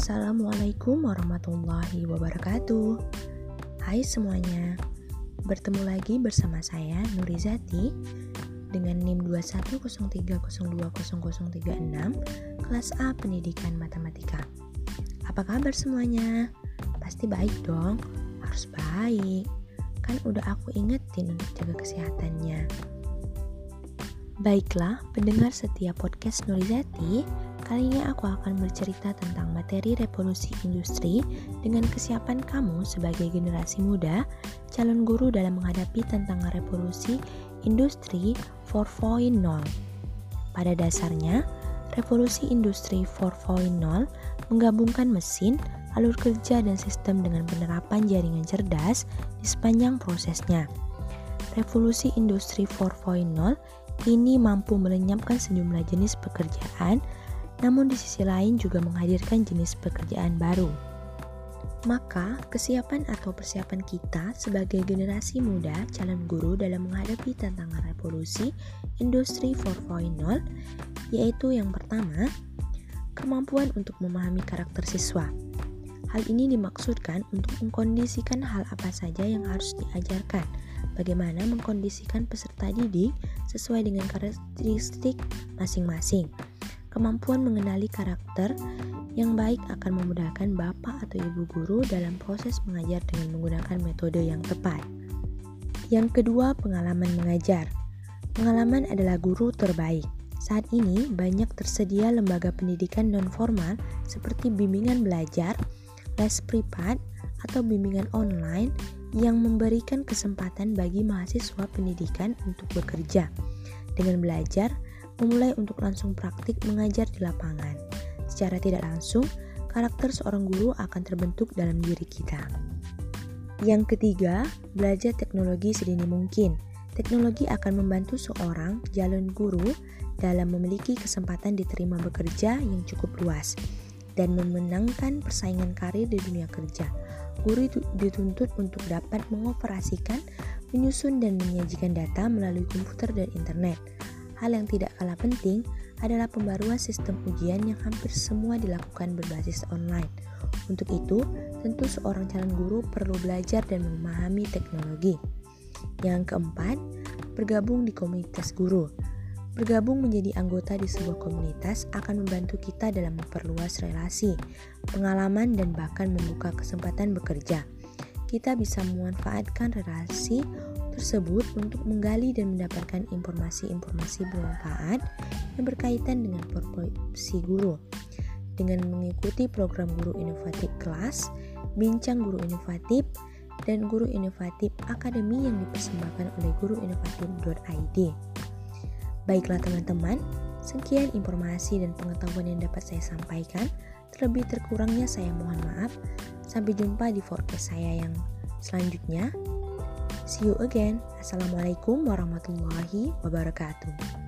Assalamualaikum warahmatullahi wabarakatuh. Hai semuanya Bertemu lagi bersama saya Nurizati Dengan NIM 210302036 Kelas A Pendidikan Matematika. Apa kabar semuanya? Pasti baik dong Harus baik. Kan udah aku ingetin untuk jaga kesehatannya. Baiklah, pendengar setiap podcast Nurizati, Kali ini aku akan bercerita tentang materi revolusi industri dengan kesiapan kamu sebagai generasi muda, calon guru dalam menghadapi tantangan revolusi industri 4.0. Pada dasarnya, revolusi industri 4.0 menggabungkan mesin, alur kerja dan sistem dengan penerapan jaringan cerdas di sepanjang prosesnya. Revolusi industri 4.0 ini mampu melenyapkan sejumlah jenis pekerjaan namun di sisi lain juga menghadirkan jenis pekerjaan baru. Maka, kesiapan atau persiapan kita sebagai generasi muda calon guru dalam menghadapi tantangan revolusi industri 4.0 yaitu yang pertama, kemampuan untuk memahami karakter siswa. Hal ini dimaksudkan untuk mengkondisikan hal apa saja yang harus diajarkan, bagaimana mengkondisikan peserta didik sesuai dengan karakteristik masing-masing Kemampuan mengenali karakter yang baik akan memudahkan bapak atau ibu guru dalam proses mengajar dengan menggunakan metode yang tepat. Yang kedua, pengalaman mengajar. Pengalaman adalah guru terbaik. Saat ini banyak tersedia lembaga pendidikan non-formal seperti bimbingan belajar, les privat, atau bimbingan online yang memberikan kesempatan bagi mahasiswa pendidikan untuk bekerja dengan belajar memulai untuk langsung praktik mengajar di lapangan. Secara tidak langsung, karakter seorang guru akan terbentuk dalam diri kita. Yang ketiga, belajar teknologi sedini mungkin. Teknologi akan membantu seorang calon guru dalam memiliki kesempatan diterima bekerja yang cukup luas dan memenangkan persaingan karir di dunia kerja. Guru dituntut untuk dapat mengoperasikan, menyusun dan menyajikan data melalui komputer dan internet Hal yang tidak kalah penting adalah pembaruan sistem ujian yang hampir semua dilakukan berbasis online. Untuk itu, tentu seorang calon guru perlu belajar dan memahami teknologi. Yang keempat, bergabung di komunitas guru. Bergabung menjadi anggota di sebuah komunitas akan membantu kita dalam memperluas relasi, pengalaman, dan bahkan membuka kesempatan bekerja. Kita bisa memanfaatkan relasi tersebut untuk menggali dan mendapatkan informasi-informasi bermanfaat yang berkaitan dengan profesi guru. Dengan mengikuti program guru inovatif kelas, bincang guru inovatif, dan guru inovatif akademi yang dipersembahkan oleh guruinovatif.id. Baiklah teman-teman, sekian informasi dan pengetahuan yang dapat saya sampaikan. Terlebih terkurangnya saya mohon maaf. Sampai jumpa di forecast saya yang selanjutnya. See you again. Assalamualaikum warahmatullahi wabarakatuh.